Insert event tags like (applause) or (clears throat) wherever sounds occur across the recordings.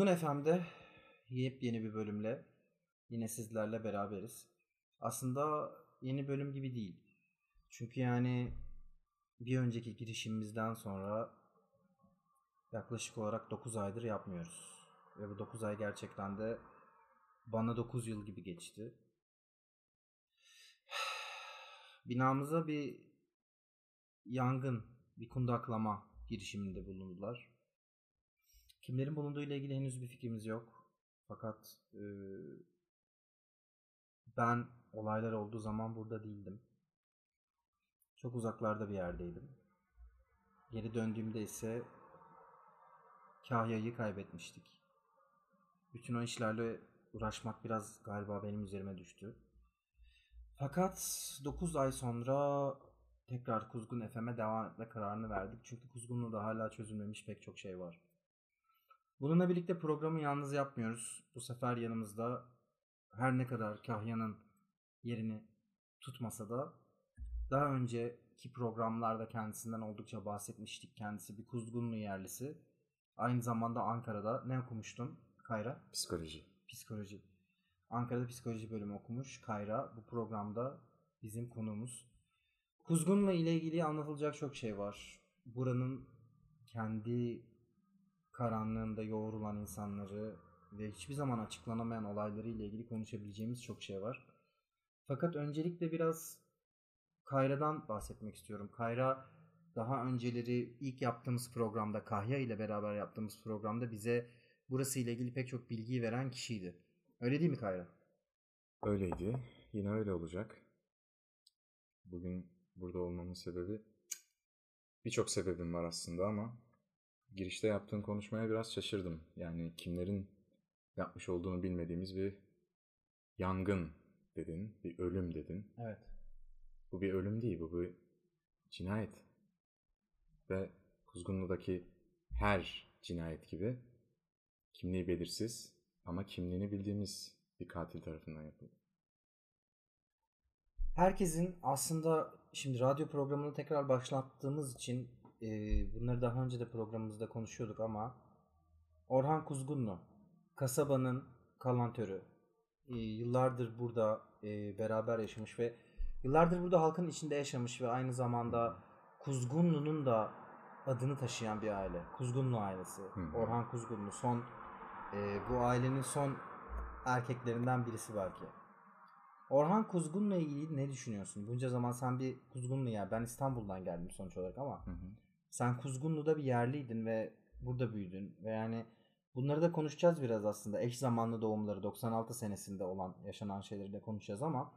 Kuzgun FM'de yepyeni bir bölümle yine sizlerle beraberiz. Aslında yeni bölüm gibi değil. Çünkü yani bir önceki girişimimizden sonra yaklaşık olarak 9 aydır yapmıyoruz. Ve bu 9 ay gerçekten de bana 9 yıl gibi geçti. Binamıza bir yangın, bir kundaklama girişiminde bulundular. Kimlerin bulunduğu ile ilgili henüz bir fikrimiz yok. Fakat e, ben olaylar olduğu zaman burada değildim. Çok uzaklarda bir yerdeydim. Geri döndüğümde ise Kahya'yı kaybetmiştik. Bütün o işlerle uğraşmak biraz galiba benim üzerime düştü. Fakat 9 ay sonra tekrar Kuzgun FM'e devam etme kararını verdik. Çünkü Kuzgun'da hala çözülmemiş pek çok şey var. Bununla birlikte programı yalnız yapmıyoruz. Bu sefer yanımızda her ne kadar Kahya'nın yerini tutmasa da daha önceki programlarda kendisinden oldukça bahsetmiştik. Kendisi bir Kuzgunlu yerlisi. Aynı zamanda Ankara'da ne okumuştun Kayra? Psikoloji. Psikoloji. Ankara'da psikoloji bölümü okumuş Kayra. Bu programda bizim konuğumuz. Kuzgun'la ile ilgili anlatılacak çok şey var. Buranın kendi karanlığında yoğrulan insanları ve hiçbir zaman açıklanamayan olayları ile ilgili konuşabileceğimiz çok şey var. Fakat öncelikle biraz Kayra'dan bahsetmek istiyorum. Kayra daha önceleri ilk yaptığımız programda Kahya ile beraber yaptığımız programda bize burası ile ilgili pek çok bilgiyi veren kişiydi. Öyle değil mi Kayra? Öyleydi. Yine öyle olacak. Bugün burada olmamın sebebi birçok sebebim var aslında ama girişte yaptığın konuşmaya biraz şaşırdım. Yani kimlerin yapmış olduğunu bilmediğimiz bir yangın dedin, bir ölüm dedin. Evet. Bu bir ölüm değil, bu bir cinayet. Ve Kuzgunlu'daki her cinayet gibi kimliği belirsiz ama kimliğini bildiğimiz bir katil tarafından yapıldı. Herkesin aslında şimdi radyo programını tekrar başlattığımız için e, bunları daha önce de programımızda konuşuyorduk ama Orhan Kuzgunlu kasabanın kalantörü e, yıllardır burada e, beraber yaşamış ve yıllardır burada halkın içinde yaşamış ve aynı zamanda Kuzgunlu'nun da adını taşıyan bir aile. Kuzgunlu ailesi. Hı. Orhan Kuzgunlu son e, bu ailenin son erkeklerinden birisi belki. Orhan Kuzgun'la ilgili ne düşünüyorsun? Bunca zaman sen bir Kuzgunlu ya ben İstanbul'dan geldim sonuç olarak ama Hı hı. Sen Kuzgunlu'da bir yerliydin ve burada büyüdün ve yani bunları da konuşacağız biraz aslında. Eş zamanlı doğumları 96 senesinde olan yaşanan şeyleri de konuşacağız ama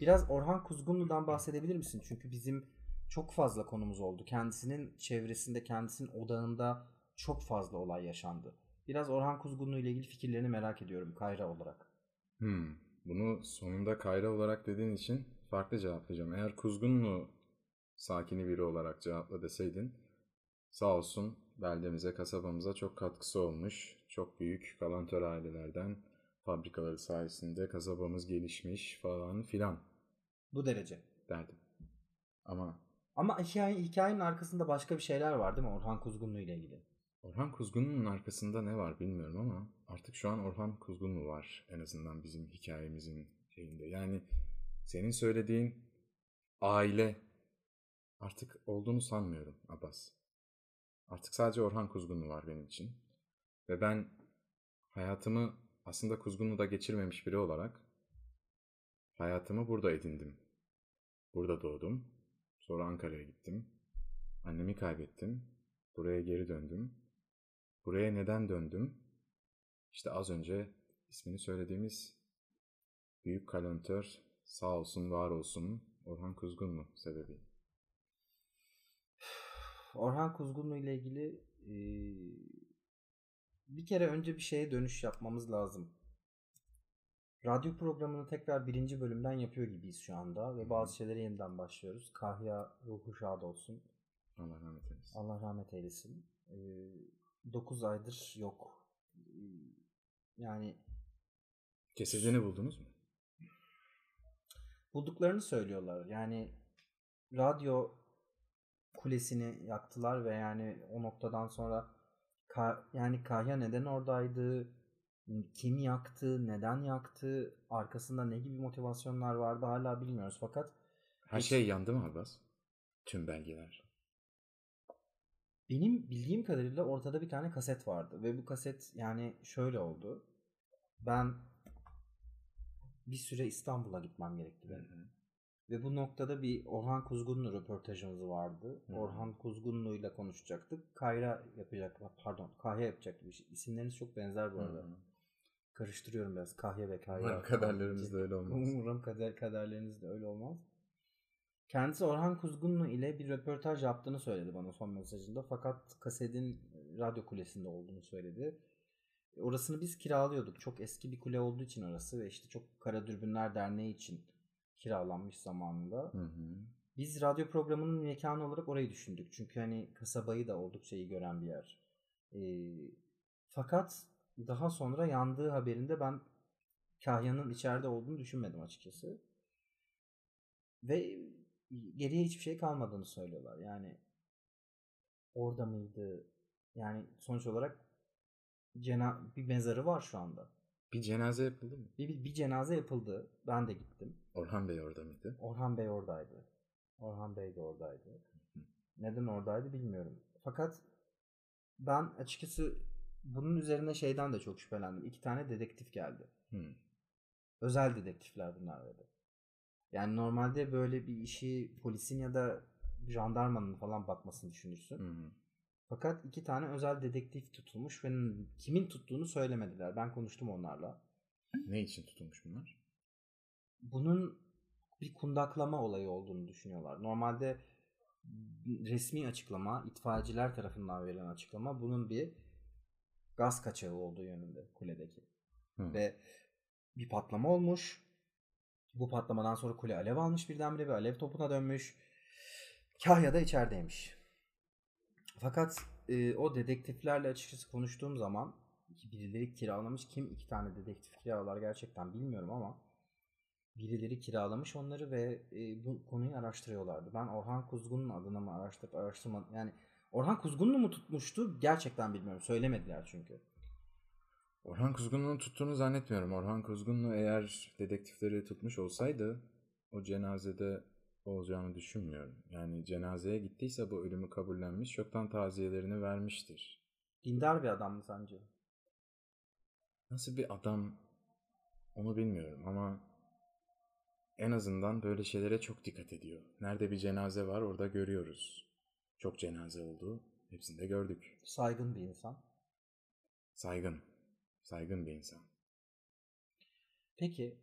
biraz Orhan Kuzgunlu'dan bahsedebilir misin? Çünkü bizim çok fazla konumuz oldu. Kendisinin çevresinde, kendisinin odağında çok fazla olay yaşandı. Biraz Orhan Kuzgunlu ile ilgili fikirlerini merak ediyorum Kayra olarak. Hmm. Bunu sonunda Kayra olarak dediğin için farklı cevaplayacağım. Eğer Kuzgunlu sakini biri olarak cevapla deseydin sağ olsun beldemize, kasabamıza çok katkısı olmuş. Çok büyük kalantör ailelerden fabrikaları sayesinde kasabamız gelişmiş falan filan Bu derece. derdim. Ama Ama hikaye, hikayenin arkasında başka bir şeyler var değil mi Orhan Kuzgunlu ile ilgili? Orhan Kuzgunlu'nun arkasında ne var bilmiyorum ama artık şu an Orhan Kuzgunlu var en azından bizim hikayemizin şeyinde. Yani senin söylediğin aile artık olduğunu sanmıyorum Abbas. Artık sadece Orhan Kuzgunlu var benim için. Ve ben hayatımı aslında Kuzgunlu'da geçirmemiş biri olarak hayatımı burada edindim. Burada doğdum. Sonra Ankara'ya gittim. Annemi kaybettim. Buraya geri döndüm. Buraya neden döndüm? İşte az önce ismini söylediğimiz büyük kalantör sağ olsun var olsun Orhan Kuzgunlu sebebi. Orhan Kuzgunlu ile ilgili e, bir kere önce bir şeye dönüş yapmamız lazım. Radyo programını tekrar birinci bölümden yapıyor gibiyiz şu anda ve bazı şeylere yeniden başlıyoruz. Kahya ruhu şad olsun. Allah rahmet eylesin. Allah rahmet eylesin. 9 aydır yok. Ee, Yani Cesedini buldunuz mu? bulduklarını söylüyorlar. Yani radyo kulesini yaktılar ve yani o noktadan sonra Ka- yani Kahya neden oradaydı? Kim yaktı? Neden yaktı? Arkasında ne gibi motivasyonlar vardı hala bilmiyoruz. Fakat Her Hiç- şey yandı mı Abbas? Tüm belgeler. benim bildiğim kadarıyla ortada bir tane kaset vardı. Ve bu kaset yani şöyle oldu. Ben bir süre İstanbul'a gitmem gerekti benim. Ve bu noktada bir Orhan Kuzgunlu röportajımız vardı. Hı. Orhan Kuzgunlu'yla konuşacaktık. Kayra yapacak, pardon Kahya yapacaktı bir şey. İsimleriniz çok benzer bu arada. Karıştırıyorum biraz Kahya ve Kayra. Umarım kaderlerimiz de öyle olmaz. Umarım kader, kaderleriniz de öyle olmaz. Kendisi Orhan Kuzgunlu ile bir röportaj yaptığını söyledi bana son mesajında. Fakat kasetin radyo kulesinde olduğunu söyledi. Orasını biz kiralıyorduk. Çok eski bir kule olduğu için orası ve işte çok Kara Dürbünler Derneği için kiralanmış zamanında. Hı hı. Biz radyo programının mekanı olarak orayı düşündük. Çünkü hani kasabayı da oldukça iyi gören bir yer. Ee, fakat daha sonra yandığı haberinde ben Kahya'nın içeride olduğunu düşünmedim açıkçası. Ve geriye hiçbir şey kalmadığını söylüyorlar. Yani orada mıydı? Yani sonuç olarak cena bir mezarı var şu anda. Bir cenaze yapıldı mı? Bir, bir, cenaze yapıldı. Ben de gittim. Orhan Bey orada mıydı? Orhan Bey oradaydı. Orhan Bey de oradaydı. Neden oradaydı bilmiyorum. Fakat ben açıkçası bunun üzerine şeyden de çok şüphelendim. İki tane dedektif geldi. Hı. Özel dedektifler bunlar böyle. Yani normalde böyle bir işi polisin ya da jandarmanın falan bakmasını düşünürsün. Hı. Fakat iki tane özel dedektif tutulmuş ve kimin tuttuğunu söylemediler. Ben konuştum onlarla. Ne için tutulmuş bunlar? bunun bir kundaklama olayı olduğunu düşünüyorlar. Normalde resmi açıklama, itfaiyeciler tarafından verilen açıklama bunun bir gaz kaçağı olduğu yönünde kuledeki. Hı. Ve bir patlama olmuş. Bu patlamadan sonra kule alev almış birdenbire ve alev topuna dönmüş. Kahya da içerideymiş. Fakat e, o dedektiflerle açıkçası konuştuğum zaman ki birileri kiralamış. Kim iki tane dedektif kiralar gerçekten bilmiyorum ama birileri kiralamış onları ve e, bu konuyu araştırıyorlardı. Ben Orhan Kuzgun'un adına mı araştırıp araştırma yani Orhan Kuzgun'u mu tutmuştu gerçekten bilmiyorum. Söylemediler çünkü. Orhan Kuzgunlu'nun tuttuğunu zannetmiyorum. Orhan Kuzgunlu eğer dedektifleri tutmuş olsaydı o cenazede olacağını düşünmüyorum. Yani cenazeye gittiyse bu ölümü kabullenmiş, çoktan taziyelerini vermiştir. Dindar bir adam mı sence? Nasıl bir adam onu bilmiyorum ama en azından böyle şeylere çok dikkat ediyor. Nerede bir cenaze var orada görüyoruz. Çok cenaze oldu. Hepsini de gördük. Saygın bir insan. Saygın. Saygın bir insan. Peki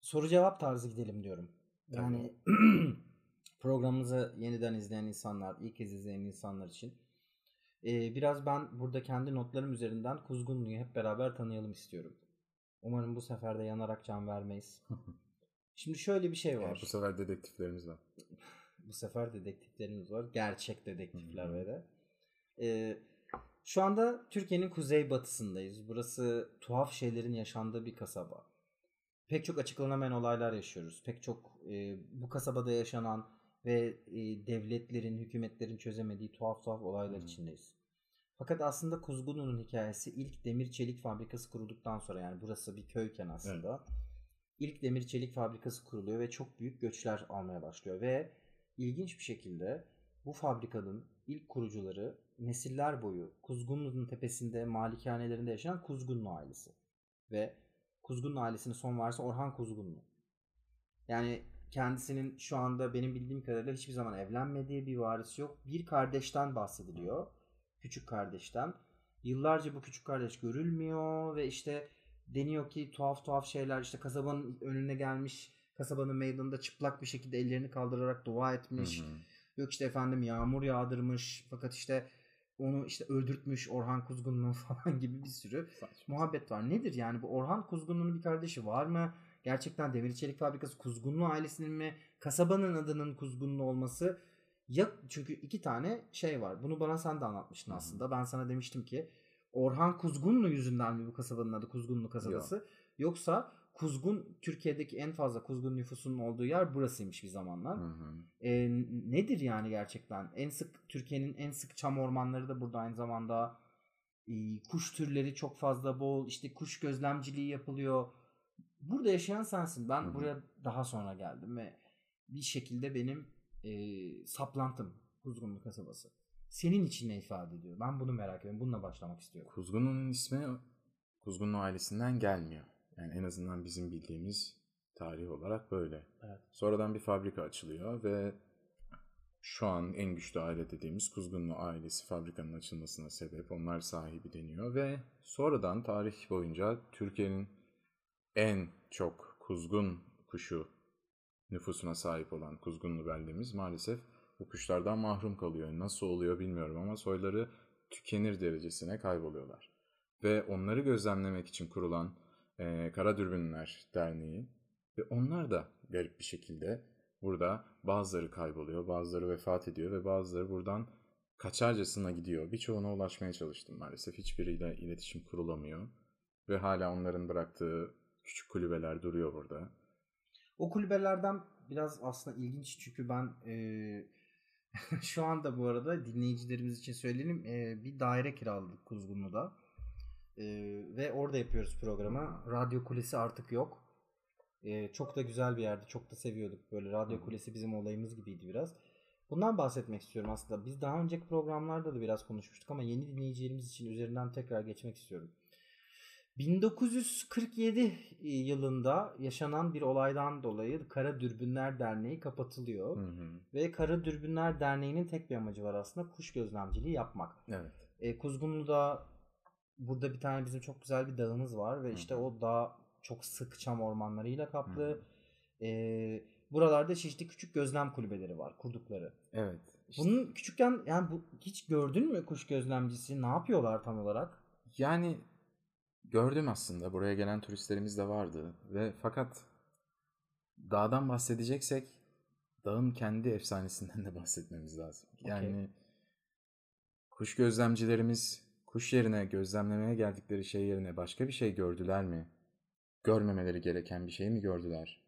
soru cevap tarzı gidelim diyorum. Yani (clears throat) programımızı yeniden izleyen insanlar, ilk kez izleyen insanlar için e, biraz ben burada kendi notlarım üzerinden Kuzgunlu'yu hep beraber tanıyalım istiyorum. Umarım bu sefer de yanarak can vermeyiz. (laughs) Şimdi şöyle bir şey Yani var. bu sefer dedektiflerimiz var. (laughs) Bu sefer dedektiflerimiz var. Gerçek dedektifler ve de. Ee, şu anda Türkiye'nin kuzeybatısındayız. Burası tuhaf şeylerin yaşandığı bir kasaba. Pek çok açıklanamayan olaylar yaşıyoruz. Pek çok e, bu kasabada yaşanan ve e, devletlerin, hükümetlerin çözemediği tuhaf tuhaf olaylar Hı. içindeyiz. Fakat aslında Kuzgunlu'nun hikayesi ilk demir çelik fabrikası kurulduktan sonra yani burası bir köyken aslında ilk demir çelik fabrikası kuruluyor ve çok büyük göçler almaya başlıyor ve ilginç bir şekilde bu fabrikanın ilk kurucuları nesiller boyu Kuzgunlu'nun tepesinde malikanelerinde yaşayan Kuzgunlu ailesi ve Kuzgunlu ailesinin son varisi Orhan Kuzgunlu. Yani kendisinin şu anda benim bildiğim kadarıyla hiçbir zaman evlenmediği bir varisi yok. Bir kardeşten bahsediliyor. Küçük kardeşten. Yıllarca bu küçük kardeş görülmüyor ve işte deniyor ki tuhaf tuhaf şeyler işte kasabanın önüne gelmiş kasabanın meydanında çıplak bir şekilde ellerini kaldırarak dua etmiş. Hı hı. Yok işte efendim yağmur yağdırmış fakat işte onu işte öldürtmüş Orhan Kuzgunlu (laughs) falan gibi bir sürü muhabbet var. Nedir yani bu Orhan Kuzgunlu'nun bir kardeşi var mı? Gerçekten Demir Çelik Fabrikası Kuzgunlu ailesinin mi? Kasabanın adının Kuzgunlu olması ya çünkü iki tane şey var. Bunu bana sen de anlatmıştın Hı hı. aslında. Ben sana demiştim ki Orhan Kuzgunlu yüzünden mi bu kasabanın adı Kuzgunlu kasabası? Yoksa Kuzgun Türkiye'deki en fazla Kuzgun nüfusunun olduğu yer burasıymış bir zamanlar. Hı hı. E, nedir yani gerçekten? En sık Türkiye'nin en sık çam ormanları da burada aynı zamanda. e, kuş türleri çok fazla bol. işte kuş gözlemciliği yapılıyor. Burada yaşayan sensin. Ben Hı hı. buraya daha sonra geldim ve bir şekilde benim e, saplantım Kuzgunlu kasabası. Senin için ne ifade ediyor? Ben bunu merak ediyorum. Bununla başlamak istiyorum. Kuzgunlu'nun ismi Kuzgunlu ailesinden gelmiyor. Yani en azından bizim bildiğimiz tarih olarak böyle. Evet. Sonradan bir fabrika açılıyor ve şu an en güçlü aile dediğimiz Kuzgunlu ailesi fabrikanın açılmasına sebep. Onlar sahibi deniyor ve sonradan tarih boyunca Türkiye'nin en çok kuzgun kuşu nüfusuna sahip olan Kuzgunlu beldemiz maalesef bu kuşlardan mahrum kalıyor. Nasıl oluyor bilmiyorum ama soyları tükenir derecesine kayboluyorlar. Ve onları gözlemlemek için kurulan eee Kara Dürbünler Derneği ve onlar da garip bir şekilde burada bazıları kayboluyor, bazıları vefat ediyor ve bazıları buradan kaçarcasına gidiyor. Birçoğuna ulaşmaya çalıştım maalesef. Hiçbiriyle iletişim kurulamıyor. Ve hala onların bıraktığı küçük kulübeler duruyor burada. O kulübelerden biraz aslında ilginç çünkü ben e, (laughs) şu anda bu arada dinleyicilerimiz için söyleyelim e, bir daire kiraladık Kuzgunlu'da E, ve orada yapıyoruz programı. Radyo kulesi artık yok. E, çok da güzel bir yerdi. Çok da seviyorduk. Böyle radyo kulesi bizim olayımız gibiydi biraz. Bundan bahsetmek istiyorum aslında. Biz daha önceki programlarda da biraz konuşmuştuk ama yeni dinleyicilerimiz için üzerinden tekrar geçmek istiyorum. 1947 yılında yaşanan bir olaydan dolayı Kara Dürbünler Derneği kapatılıyor. Hı hı. Ve Kara Dürbünler Derneği'nin tek bir amacı var aslında kuş gözlemciliği yapmak. Evet. E, Kuzgunlu'da burada bir tane bizim çok güzel bir dağımız var ve Hı işte o dağ çok sık çam ormanlarıyla kaplı. E, buralarda çeşitli küçük gözlem kulübeleri var kurdukları. Evet. İşte- Bunun küçükken yani bu, hiç gördün mü kuş gözlemcisi? Ne yapıyorlar tam olarak? Yani gördüm aslında. Buraya gelen turistlerimiz de vardı. Ve fakat dağdan bahsedeceksek dağın kendi efsanesinden de bahsetmemiz lazım. Yani kuş gözlemcilerimiz kuş yerine gözlemlemeye geldikleri şey yerine başka bir şey gördüler mi? Görmemeleri gereken bir şey mi gördüler?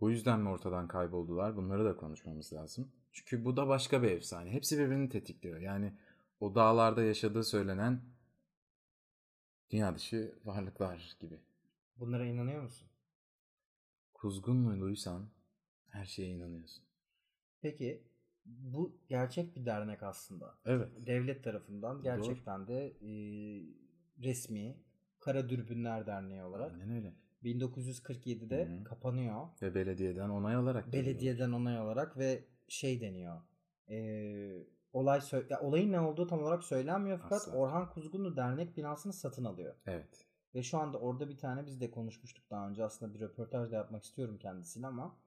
Bu yüzden mi ortadan kayboldular? Bunları da konuşmamız lazım. Çünkü bu da başka bir efsane. Hepsi birbirini tetikliyor. Yani o dağlarda yaşadığı söylenen dünya dışı varlıklar gibi. Bunlara inanıyor musun? Kuzgunluysan her şeye inanıyorsun. Peki bu gerçek bir dernek aslında. Evet. Devlet tarafından gerçekten de e, resmi Kara Dürbünler Derneği olarak Aynen öyle. 1947'de Hı hı. kapanıyor. Ve belediyeden onay alarak geliyor. Belediyeden onay olarak ve şey deniyor. E, olay sö- ya olayın ne olduğu tam olarak söylenmiyor fakat Asla. Orhan Kuzgunlu dernek binasını satın alıyor. Evet. Ve şu anda orada bir tane biz de konuşmuştuk daha önce. Aslında bir röportaj da yapmak istiyorum kendisiyle ama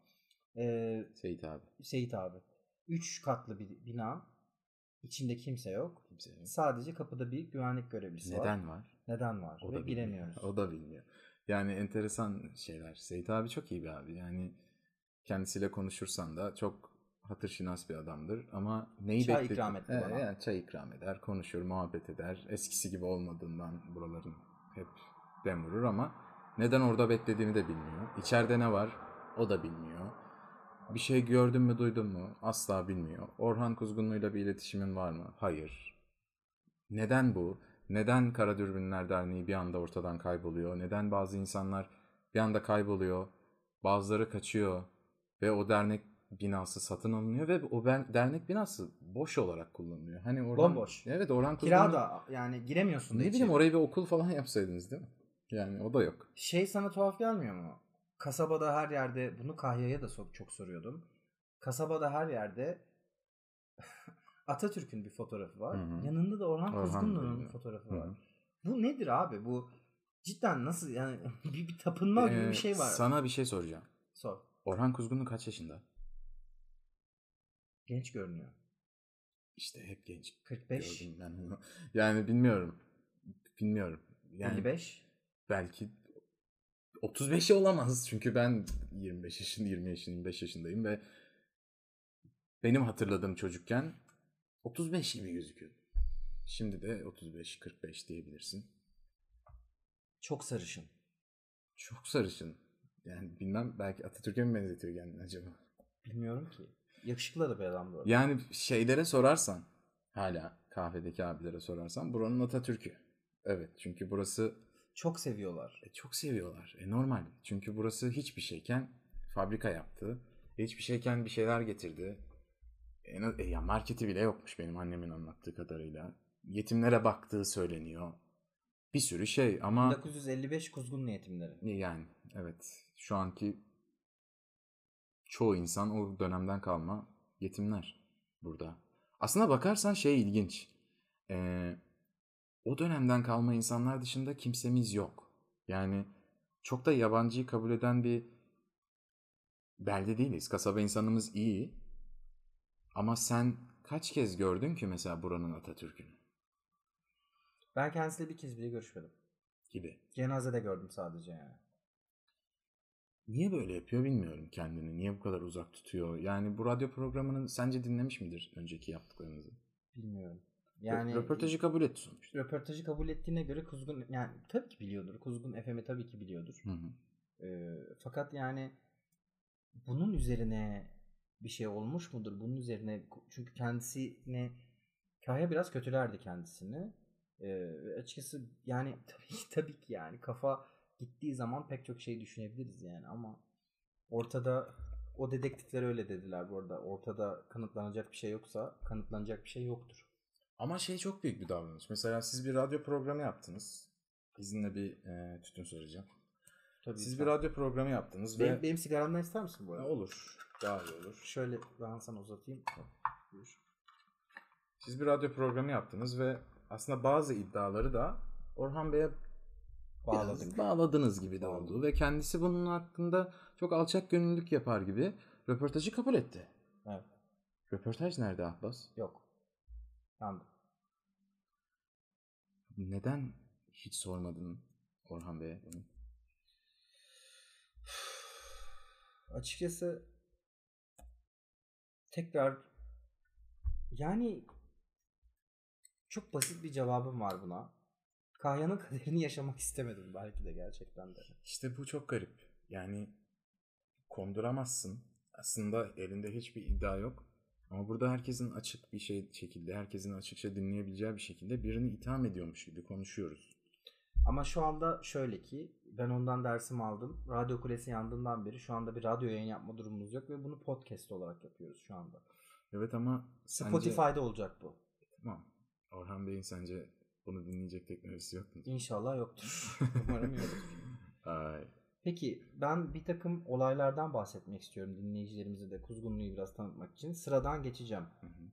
e, Seyit abi. Seyit abi. 3 katlı bir bina. İçinde kimse yok. Kimse yok. Sadece kapıda bir güvenlik görevlisi var. Neden var? Neden var? O Ve da bilmiyor. bilemiyoruz. O da bilmiyor. Yani enteresan şeyler. Seyit abi çok iyi bir abi. Yani kendisiyle konuşursan da çok hatırşinas bir adamdır ama neyi Çay bekledi- ikram etti bana. yani çay ikram eder, konuşur, muhabbet eder. Eskisi gibi olmadığından buraların hep dem vurur ama neden orada beklediğini de bilmiyor. İçeride ne var o da bilmiyor. Bir şey gördün mü duydun mu asla bilmiyor. Orhan Kuzgunlu'yla bir iletişimin var mı? Hayır. Neden bu? Neden Kara Dürbünler Derneği bir anda ortadan kayboluyor? Neden bazı insanlar bir anda kayboluyor? Bazıları kaçıyor ve o dernek binası satın alınıyor ve o ben- dernek binası boş olarak kullanılıyor. Hani Orhan, Bomboş. Evet Orhan Kira Kuzgunlu- da yani giremiyorsun Ne bileyim oraya bir okul falan yapsaydınız değil mi? Yani o da yok. Şey sana tuhaf gelmiyor mu? Kasabada her yerde bunu Kahya'ya da çok soruyordum. Kasabada her yerde (laughs) Atatürk'ün bir fotoğrafı var. Hı hı. Yanında da Orhan, Orhan Kuzgunlu'nun fotoğrafı Hı var. Bu nedir abi? Bu cidden nasıl yani (laughs) bir, bir tapınma gibi Ee, bir şey var. Sana bir şey soracağım. Sor. Orhan Kuzgunlu kaç yaşında? Genç görünüyor. İşte hep genç 45, gördüm ben. (laughs) Yani bilmiyorum. Bilmiyorum. Yani 55. belki 35 olamaz. Çünkü ben 25 yaşın, 20 yaşın, 25 yaşındayım ve benim hatırladığım çocukken 35 gibi gözüküyor. Şimdi de 35-45 diyebilirsin. Çok sarışın. Çok sarışın. Yani bilmem belki Atatürk'e mi benzetiyor kendini acaba? Bilmiyorum ki. Yakışıklı da bir adam bu. Yani şeylere sorarsan hala kahvedeki abilere sorarsan buranın Atatürk'ü. Evet çünkü burası Çok seviyorlar. e, çok seviyorlar. E, normal. Çünkü burası hiçbir şeyken fabrika yaptı. Hiçbir şeyken bir şeyler getirdi. En e, ya marketi bile yokmuş benim annemin anlattığı kadarıyla. Yetimlere baktığı söyleniyor. Bir sürü şey ama 1955 Kuzgun Yetimleri. yani evet şu anki çoğu insan o dönemden kalma yetimler burada. Aslına bakarsan şey ilginç. Ee, o dönemden kalma insanlar dışında kimsemiz yok. Yani çok da yabancıyı kabul eden bir belde değiliz. Kasaba insanımız iyi. Ama sen kaç kez gördün ki mesela buranın Atatürk'ünü Ben kendisiyle bir kez bile görüşmedim. gibi. Cenazede gördüm sadece yani. Niye böyle yapıyor bilmiyorum kendini. Niye bu kadar uzak tutuyor? Yani bu radyo programını sence dinlemiş midir önceki yaptıklarınızı? Bilmiyorum. Yani röportajı kabul etti sonuçta. röportajı kabul ettiğine göre Kuzgun yani tabii ki biliyordur. Kuzgun FM'i tabii ki biliyordur. Hı hı. Ee, fakat yani bunun üzerine bir şey olmuş mudur? Bunun üzerine çünkü kendisine Kaya biraz kötülerdi kendisini. Ee, açıkçası yani (laughs) tabii ki, tabii ki yani kafa gittiği zaman pek çok şey düşünebiliriz yani ama ortada o dedektifler öyle dediler bu arada. Ortada kanıtlanacak bir şey yoksa kanıtlanacak bir şey yoktur. Ama şey çok büyük bir davranış. Mesela siz bir radyo programı yaptınız. İzinle bir e, tütün soracağım. Tabii Siz bir radyo programı yaptınız benim, ve benim sigaramdan ister misin bu arada? olur. Daha iyi olur. Şöyle ben sana uzatayım. Buyur. Siz bir radyo programı yaptınız ve aslında bazı iddiaları da Orhan Bey'e Bağladık. bağladınız gibi de oldu ve kendisi bunun hakkında çok alçak gönüllülük yapar gibi röportajı kabul etti. Evet. Röportaj nerede Abbas? Yok. Yandım. Neden hiç sormadın Orhan Bey'e bunu? (sighs) Açıkçası tekrar yani çok basit bir cevabım var buna. Kahya'nın (laughs) kaderini yaşamak istemedim belki de gerçekten de. İşte bu çok garip. Yani konduramazsın. Aslında elinde hiçbir iddia yok. Ama burada herkesin açık bir şey şekilde, herkesin açıkça dinleyebileceği bir şekilde birini itham ediyormuş gibi konuşuyoruz. Ama şu anda şöyle ki ben ondan dersimi aldım. Radyo Kulesi yandığından beri şu anda bir radyo yayın yapma durumumuz yok ve bunu podcast olarak yapıyoruz şu anda. Evet ama sence... Spotify'da olacak bu. Tamam. Orhan Bey'in sence bunu dinleyecek teknolojisi yok mu? İnşallah yoktur. (laughs) Umarım yoktur. Ay. Peki ben bir takım olaylardan bahsetmek istiyorum dinleyicilerimize de Kuzgunlu'yu biraz tanıtmak için. Sıradan geçeceğim. Hı hı.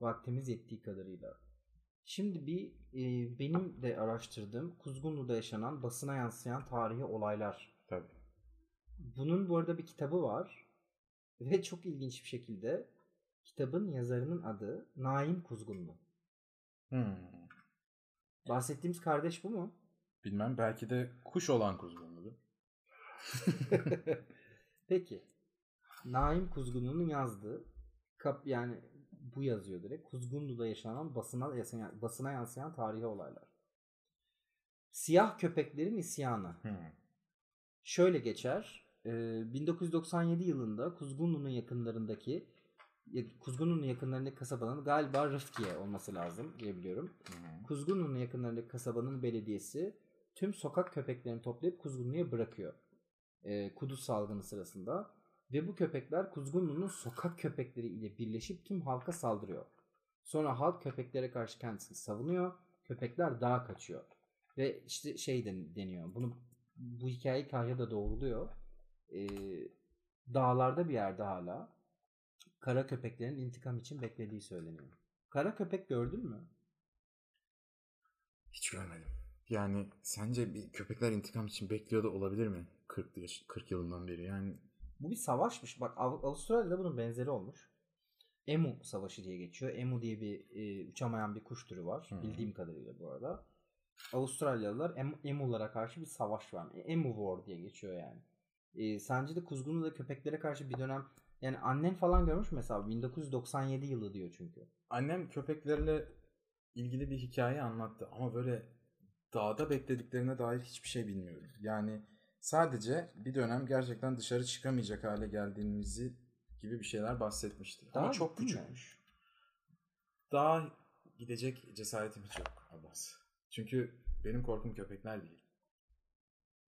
Vaktimiz yettiği kadarıyla. Şimdi bir e, benim de araştırdığım Kuzgunlu'da yaşanan basına yansıyan tarihi olaylar. Tabii. Bunun bu arada bir kitabı var. Ve çok ilginç bir şekilde kitabın yazarının adı Naim Kuzgunlu. Hmm. Bahsettiğimiz kardeş bu mu? Bilmem belki de kuş olan kuzgunludur. (laughs) Peki. Naim Kuzgunlu'nun yazdığı kap yani bu yazıyor direkt. Kuzgunlu'da yaşanan basına yansıyan, basına yansıyan tarihi olaylar. Siyah köpeklerin isyanı. Hmm. Şöyle geçer. Ee, 1997 yılında Kuzgunlu'nun yakınlarındaki Kuzgunlu'nun yakınlarındaki kasabanın galiba Rıfkiye olması lazım diye biliyorum. Kuzgunlu'nun yakınlarındaki kasabanın belediyesi tüm sokak köpeklerini toplayıp Kuzgunlu'ya bırakıyor. Ee, kuduz salgını sırasında. Ve bu köpekler Kuzgunlu'nun sokak köpekleri ile birleşip tüm halka saldırıyor. Sonra halk köpeklere karşı kendisini savunuyor. Köpekler dağa kaçıyor. Ve işte şey den- deniyor. Bunu bu hikaye Kahya da doğruluyor. Ee, dağlarda bir yerde hala kara köpeklerin intikam için beklediği söyleniyor. Kara köpek gördün mü? Hiç görmedim. Yani sence bir köpekler intikam için bekliyor da olabilir mi? 40, yaş, 40 yılından beri yani. Bu bir savaşmış. Bak Av- Avustralya'da bunun benzeri olmuş. Emu savaşı diye geçiyor. Emu diye bir e, uçamayan bir kuş türü var. Hı. Bildiğim kadarıyla bu arada. Avustralyalılar em, emulara karşı bir savaş var. E, Emu War diye geçiyor yani. E, sence de Kuzgunlu'da köpeklere karşı bir dönem yani annen falan görmüş mü mesela 1997 yılı diyor çünkü. Annem köpeklerle ilgili bir hikaye anlattı ama böyle dağda beklediklerine dair hiçbir şey bilmiyorum. Yani sadece bir dönem gerçekten dışarı çıkamayacak hale geldiğimizi gibi bir şeyler bahsetmişti. ama Dağa çok küçükmüş. Dağa gidecek cesaretim hiç yok Abbas. Çünkü Benim korkum köpekler değil.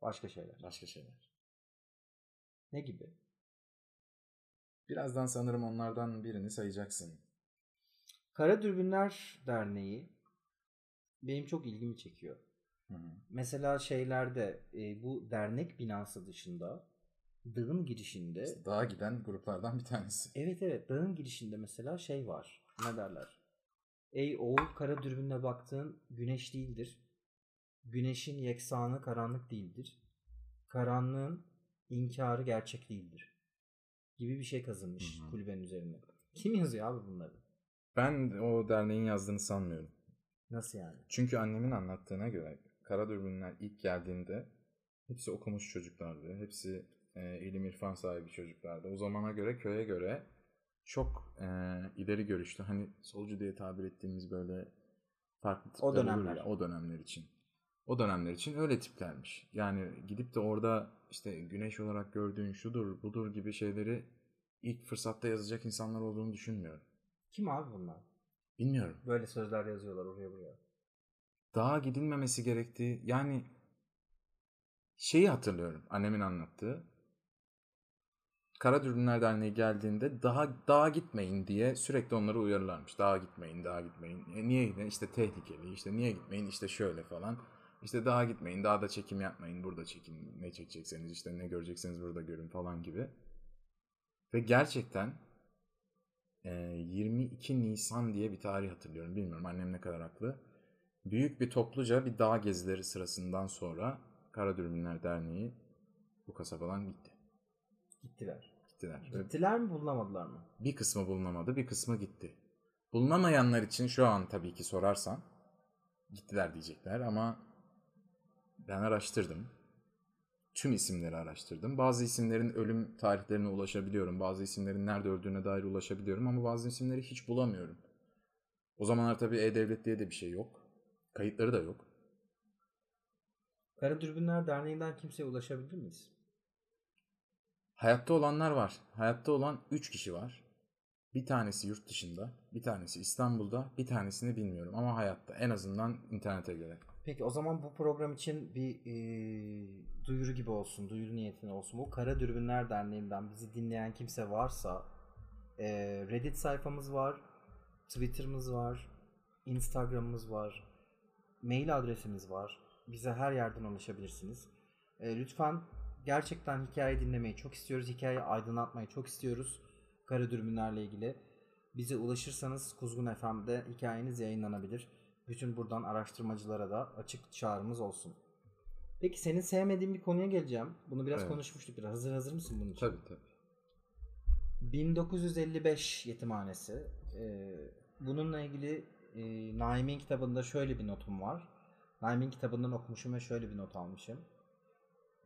Başka şeyler. Başka şeyler. Ne gibi? Birazdan sanırım onlardan birini sayacaksın. Kara Dürbünler Derneği benim çok ilgimi çekiyor. Hı hı. Mesela şeylerde e, bu dernek binası dışında dağın girişinde İşte dağa giden gruplardan bir tanesi. evet evet dağın girişinde mesela şey var. Ne derler? Ey oğul kara dürbünle baktığın güneş değildir. Güneşin yeksanı karanlık değildir. Karanlığın inkarı gerçek değildir. Gibi bir şey kazınmış Hı hı. kulübenin üzerine. Kim yazıyor abi bunları? Ben o derneğin yazdığını sanmıyorum. Nasıl yani? Çünkü annemin anlattığına göre Kara Dürbünler ilk geldiğinde hepsi okumuş çocuklardı. Hepsi e, ilim irfan sahibi çocuklardı. O zamana göre köye göre çok e, ileri görüşlü. Hani solcu diye tabir ettiğimiz böyle farklı tipler O dönemler. ya, o dönemler için. O dönemler için öyle tiplermiş. Yani gidip de orada işte güneş olarak gördüğün şudur budur gibi şeyleri ilk fırsatta yazacak insanlar olduğunu düşünmüyorum. Kim abi bunlar? Bilmiyorum. Böyle sözler yazıyorlar oraya buraya. dağa gidilmemesi gerektiği yani şeyi hatırlıyorum annemin anlattığı. Kara Dürbünler Derneği geldiğinde daha dağa gitmeyin diye sürekli onları uyarırlarmış. Dağa gitmeyin, dağa gitmeyin. E niye gidin? İşte tehlikeli. İşte niye gitmeyin? İşte şöyle falan. İşte dağa gitmeyin, dağda çekim yapmayın. Burada çekin. Ne çekecekseniz işte ne görecekseniz burada görün falan gibi. Ve gerçekten 22 Nisan diye bir tarih hatırlıyorum. Bilmiyorum annem ne kadar haklı. Büyük bir topluca bir dağ gezileri sırasından sonra Kara Dürbünler Derneği bu kasabadan gitti. Gittiler. Gittiler. Gittiler mi bulunamadılar mı? bir kısmı bulunamadı, bir kısmı gitti. Bulunamayanlar için şu an tabii ki sorarsan gittiler diyecekler ama ben araştırdım. Tüm isimleri araştırdım. Bazı isimlerin ölüm tarihlerine ulaşabiliyorum. Bazı isimlerin nerede öldüğüne dair ulaşabiliyorum ama bazı isimleri hiç bulamıyorum. O zamanlar tabii E-Devlet diye de bir şey yok. Kayıtları da yok. Kara Dürbünler Derneği'nden kimseye ulaşabilir miyiz? Hayatta olanlar var. Hayatta olan 3 kişi var. Bir tanesi yurt dışında, bir tanesi İstanbul'da, bir tanesini bilmiyorum ama hayatta. En azından internete göre. Peki o zaman bu program için bir e, duyuru gibi olsun, duyuru niyetine olsun. Bu Kara Dürbünler Derneği'nden bizi dinleyen kimse varsa e, Reddit sayfamız var, Twitter'ımız var, Instagram'ımız var, mail adresimiz var. Bize her yerden ulaşabilirsiniz. E, lütfen gerçekten hikaye dinlemeyi çok istiyoruz. Hikayeyi aydınlatmayı çok istiyoruz. Kara Dürbünlerle ilgili. Bize ulaşırsanız Kuzgun FM'de hikayeniz yayınlanabilir. Bütün buradan araştırmacılara da açık çağrımız olsun. Peki senin sevmediğin bir konuya geleceğim. Bunu biraz Evet. konuşmuştuk biraz. Hazır hazır mısın bunun için? Tabii tabii. 1955 yetimhanesi. Ee, bununla ilgili e, Naim'in kitabında şöyle bir notum var. Naim'in kitabından okumuşum ve şöyle bir not almışım.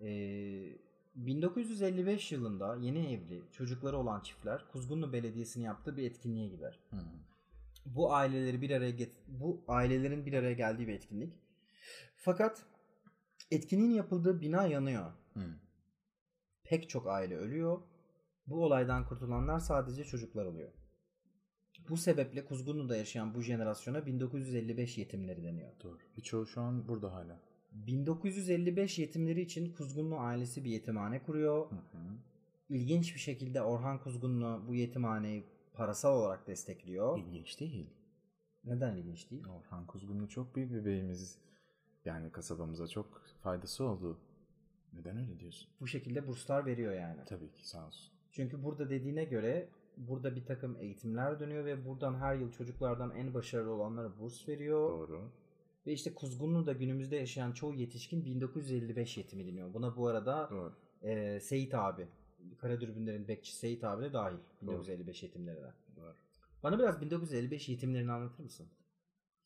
Ee, 1955 yılında yeni evli çocukları olan çiftler Kuzgunlu Belediyesi'nin yaptığı bir etkinliğe gider. Hı. Bu aileleri bir araya get bu ailelerin bir araya geldiği bir etkinlik. Fakat etkinliğin yapıldığı bina yanıyor. Hı. Pek çok aile ölüyor. Bu olaydan kurtulanlar sadece çocuklar oluyor. Bu sebeple Kuzgunlu'da yaşayan bu jenerasyona 1955 yetimleri deniyor. Doğru. Birçoğu şu an burada hala. 1955 yetimleri için Kuzgunlu ailesi bir yetimhane kuruyor. Hı hı. İlginç bir şekilde Orhan Kuzgunlu bu yetimhaneyi parasal olarak destekliyor. İlginç değil. Neden ilginç değil? Orhan Kuzgunlu çok büyük bir beyimiz. Yani kasabamıza çok faydası oldu. Neden öyle diyorsun? Bu şekilde burslar veriyor yani. Tabii ki sağ olsun. Çünkü burada dediğine göre burada bir takım eğitimler dönüyor ve buradan her yıl çocuklardan en başarılı olanlara burs veriyor. Doğru. Ve işte Kuzgunlu'da günümüzde yaşayan çoğu yetişkin 1955 yetimi deniyor. Buna bu arada Doğru. e, Seyit abi, Kara Dürbünlerin bekçisi Seyit abi de dahil 1955 yetimlerine. Doğru. Bana biraz 1955 yetimlerini anlatır mısın?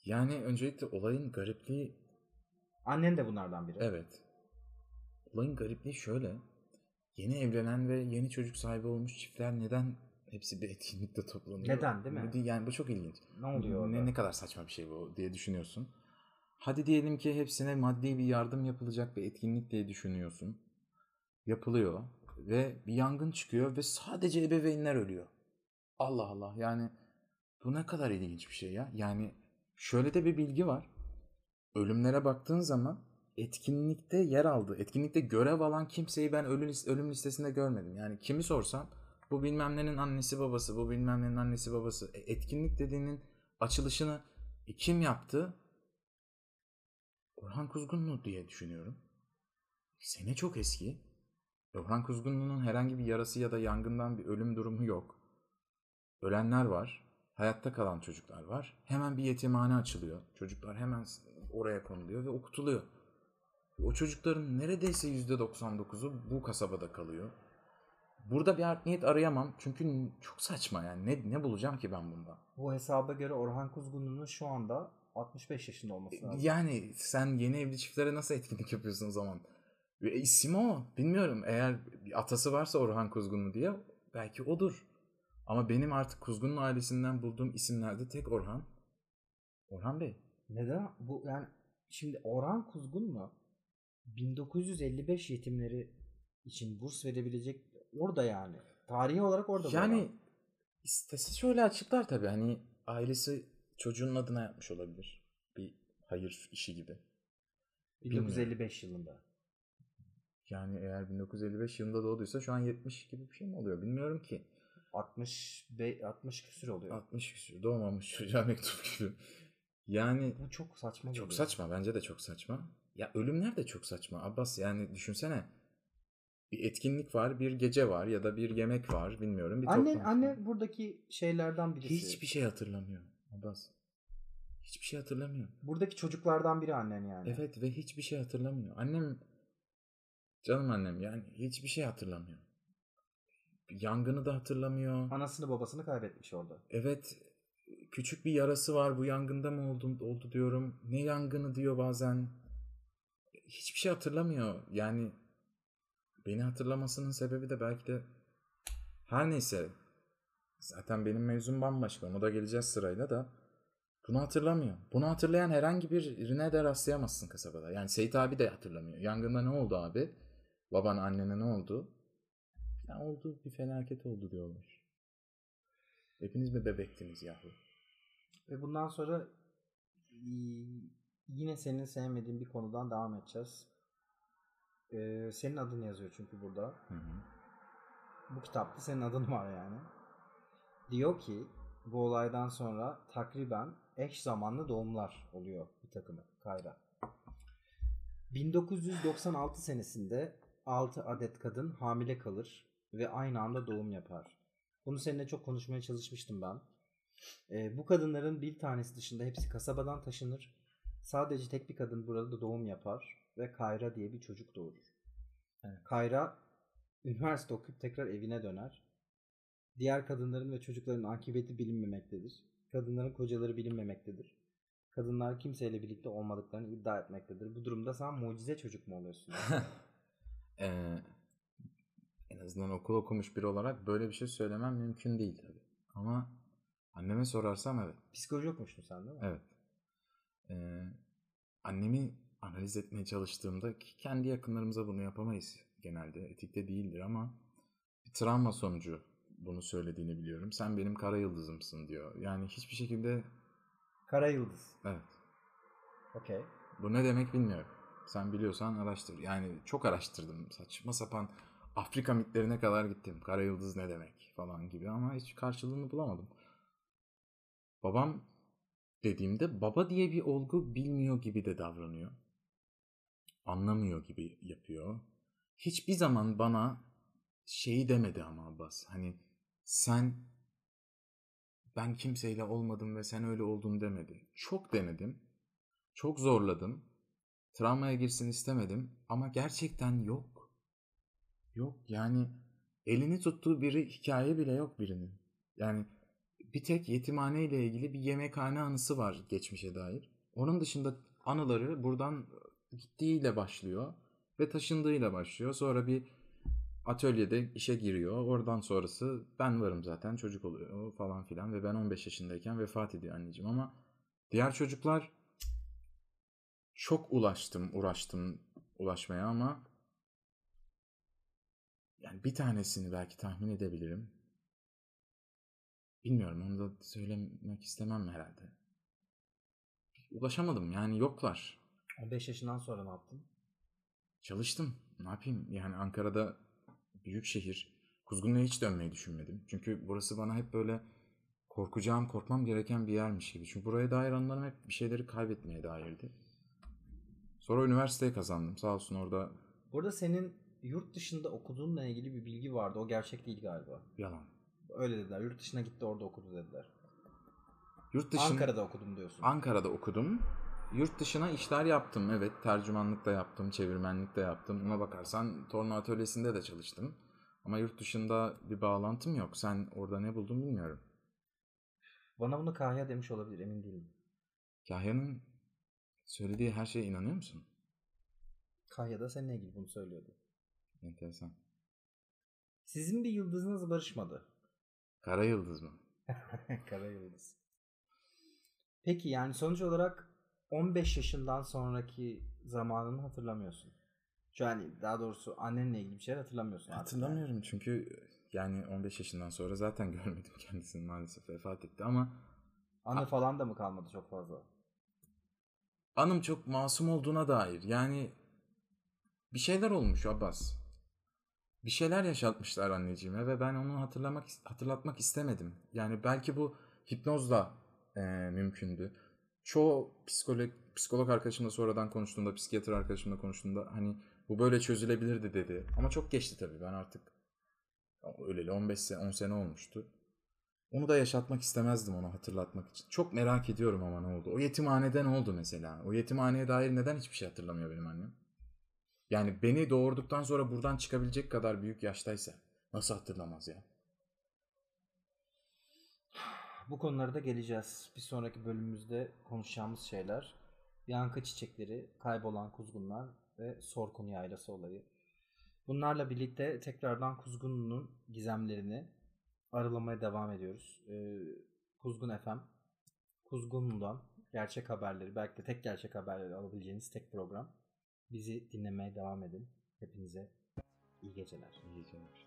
Yani öncelikle olayın garipliği Annen de bunlardan biri. evet. Olayın garipliği şöyle. Yeni evlenen ve yeni çocuk sahibi olmuş çiftler neden hepsi bir etkinlikte toplanıyor? Neden, değil mi? Yani bu çok ilginç. Ne oluyor orada? Ne, ne kadar saçma bir şey bu diye düşünüyorsun. Hadi diyelim ki hepsine maddi bir yardım yapılacak bir etkinlik diye düşünüyorsun. Yapılıyor ve bir yangın çıkıyor ve sadece ebeveynler ölüyor. Allah Allah yani bu ne kadar ilginç bir şey ya. Yani şöyle de bir bilgi var. ölümlere baktığın zaman etkinlikte yer aldı. Etkinlikte görev alan kimseyi ben ölüm, ölüm listesinde görmedim. Yani kimi sorsam bu bilmem nenin annesi babası, bu bilmem nenin annesi babası. E, etkinlik dediğinin açılışını e, kim yaptı? Orhan Kuzgunlu diye düşünüyorum. Sene çok eski. Orhan Kuzgunlu'nun herhangi bir yarası ya da yangından bir ölüm durumu yok. Ölenler var. Hayatta kalan çocuklar var. Hemen bir yetimhane açılıyor. Çocuklar hemen oraya konuluyor ve okutuluyor. O çocukların neredeyse %99'u bu kasabada kalıyor. Burada bir art niyet arayamam. Çünkü çok saçma yani. Ne, ne bulacağım ki ben bunda? Bu hesaba göre Orhan Kuzgunlu'nun şu anda 65 yaşında olması lazım. Yani sen yeni evli çiftlere nasıl etkinlik yapıyorsun o zaman? Ve ismi o. Bilmiyorum. Eğer bir atası varsa Orhan Kuzgunlu diye belki odur. Ama benim artık Kuzgunlu ailesinden bulduğum isimlerde tek Orhan. Orhan Bey. Neden? Bu yani şimdi Orhan Kuzgunlu 1955 yetimleri için burs verebilecek orada yani. Tarihi olarak orada. Yani adam. istese şöyle açıklar tabii. Hani ailesi çocuğun adına yapmış olabilir. Bir hayır işi gibi. 1955 yılında. Yani eğer 1955 yılında doğduysa şu an 70 gibi bir şey mi oluyor bilmiyorum ki. 60 be- 60 küsür oluyor. 60 küsur doğmamış çocuğa (laughs) mektup gibi. Yani Bu çok saçma. çok geliyor. saçma bence de çok saçma. Ya ölümler de çok saçma Abbas yani düşünsene. Bir etkinlik var, bir gece var ya da bir yemek var bilmiyorum. Bir Anne anne buradaki şeylerden birisi. hiçbir şey hatırlamıyor Abbas. Hiçbir şey hatırlamıyor. Buradaki çocuklardan biri annen yani. Evet ve hiçbir şey hatırlamıyor. Annem canım annem yani hiçbir şey hatırlamıyor. Yangını da hatırlamıyor. Anasını babasını kaybetmiş orada. Evet küçük bir yarası var bu yangında mı oldu, oldu diyorum. Ne yangını diyor bazen. Hiçbir şey hatırlamıyor. Yani beni hatırlamasının sebebi de belki de her neyse. Zaten benim mevzum bambaşka. Ona da geleceğiz sırayla da. Bunu hatırlamıyor. Bunu hatırlayan herhangi birine de rastlayamazsın kasabada. Yani Seyit abi de hatırlamıyor. Yangında ne oldu abi? Baban annene ne oldu? Ya oldu bir felaket oldu diyorlar. Hepiniz mi bebektiniz yahu? Ve bundan sonra y- yine senin sevmediğin bir konudan devam edeceğiz. Ee, senin adın yazıyor çünkü burada. Hı hı. Bu kitapta senin adın var yani. Diyor ki bu olaydan sonra takriben eş zamanlı doğumlar oluyor bir takımı Kayra. 1996 senesinde 6 adet kadın hamile kalır ve aynı anda doğum yapar. Bunu seninle çok konuşmaya çalışmıştım ben. Ee, bu kadınların bir tanesi dışında hepsi kasabadan taşınır. Sadece tek bir kadın burada da doğum yapar ve Kayra diye bir çocuk doğurur. Evet. Kayra üniversite okuyup tekrar evine döner. Diğer kadınların ve çocukların akıbeti bilinmemektedir. Kadınların kocaları bilinmemektedir. Kadınlar kimseyle birlikte olmadıklarını iddia etmektedir. Bu durumda sen mucize çocuk mu oluyorsun? (laughs) Ee, en azından okul okumuş biri olarak böyle bir şey söylemem mümkün değil tabii. Ama anneme sorarsam evet. Psikoloji okumuştun sen değil mi? Evet. Ee, annemi analiz etmeye çalıştığımda ki kendi yakınlarımıza bunu yapamayız genelde. Etikte değildir ama bir travma sonucu bunu söylediğini biliyorum. Sen benim kara yıldızımsın diyor. Yani hiçbir şekilde Kara Yıldız. evet. Okey. Bu ne demek bilmiyorum. Sen biliyorsan araştır. Yani çok araştırdım. Saçma sapan Afrika mitlerine kadar gittim. Kara yıldız ne demek falan gibi ama hiç karşılığını bulamadım. Babam dediğimde baba diye bir olgu bilmiyor gibi de davranıyor. Anlamıyor gibi yapıyor. Hiçbir zaman bana şeyi demedi ama Abbas. Hani sen ben kimseyle olmadım ve sen öyle oldun demedi. Çok denedim. Çok zorladım. Travmaya girsin istemedim ama gerçekten yok. Yok yani elini tuttuğu biri hikaye bile yok birinin. Yani bir tek yetimhane ile ilgili bir yemekhane anısı var geçmişe dair. Onun dışında anıları buradan gittiğiyle başlıyor ve taşındığıyla başlıyor. Sonra bir atölyede işe giriyor. Oradan sonrası ben varım zaten çocuk oluyor falan filan ve ben 15 yaşındayken vefat ediyor anneciğim ama diğer çocuklar çok ulaştım, uğraştım ulaşmaya ama yani bir tanesini belki tahmin edebilirim. Bilmiyorum onu da söylemek istemem herhalde. Ulaşamadım yani yoklar. 15 yaşından sonra ne yaptın? Çalıştım. Ne yapayım? Yani Ankara'da büyük şehir. Kuzgunlu'ya hiç dönmeyi düşünmedim. Çünkü burası bana hep böyle korkacağım, korkmam gereken bir yermiş gibi. Çünkü buraya dair anılarım hep bir şeyleri kaybetmeye dairdi. Sonra üniversiteyi kazandım. Sağ olsun orada Burada senin yurt dışında okuduğunla ilgili bir bilgi vardı. O gerçek değil galiba. yalan. Öyle dediler. Yurt dışına gitti orada okudu dediler. Yurt dışında Ankara'da okudum diyorsun. Ankara'da okudum. Yurt dışına işler yaptım. Evet, tercümanlık da yaptım, çevirmenlik de yaptım. Ona bakarsan torna atölyesinde de çalıştım. Ama yurt dışında bir bağlantım yok. Sen orada ne buldun bilmiyorum. Bana bunu Kahya demiş olabilir emin değilim. Kahya'nın söylediği her şeye inanıyor musun? Kahya da seninle ilgili bunu söylüyordu. Enteresan. Sizin bir yıldızınız barışmadı. Kara yıldız mı? (laughs) Kara yıldız. Peki yani sonuç olarak 15 yaşından sonraki zamanını hatırlamıyorsun. Yani daha doğrusu annenle ilgili bir şeyler hatırlamıyorsun. Hatırlamıyorum çünkü yani 15 yaşından sonra zaten (laughs) görmedim kendisini maalesef vefat etti ama Anı falan da mı kalmadı çok fazla? Anım çok masum olduğuna dair. Yani bir şeyler olmuş Abbas. Bir şeyler yaşatmışlar anneciğime ve ben onu hatırlamak hatırlatmak istemedim. Yani belki bu hipnozla e, mümkündü. Çoğu psikolog psikolog arkadaşımla sonradan konuştuğumda, psikiyatr arkadaşımla konuştuğumda hani bu böyle çözülebilirdi dedi. Ama çok geçti tabii. Ben artık öyleli 15 sene 10 sene olmuştu. Onu da yaşatmak istemezdim onu hatırlatmak için. Çok merak ediyorum ama ne oldu? O yetimhanede ne oldu mesela? O yetimhaneye dair neden hiçbir şey hatırlamıyor benim annem? Yani beni doğurduktan sonra buradan çıkabilecek kadar büyük yaştaysa nasıl hatırlamaz ya? (sighs) Bu konulara da geleceğiz. Bir sonraki bölümümüzde konuşacağımız şeyler. Yankı çiçekleri, kaybolan kuzgunlar ve Sorkun yaylası olayı. Bunlarla birlikte tekrardan Kuzgunlu'nun gizemlerini aralamaya devam ediyoruz. Ee, Kuzgun FM, Kuzgunlu'dan gerçek haberleri, belki de tek gerçek haberleri alabileceğiniz tek program. Bizi dinlemeye devam edin. Hepinize iyi geceler. İyi geceler.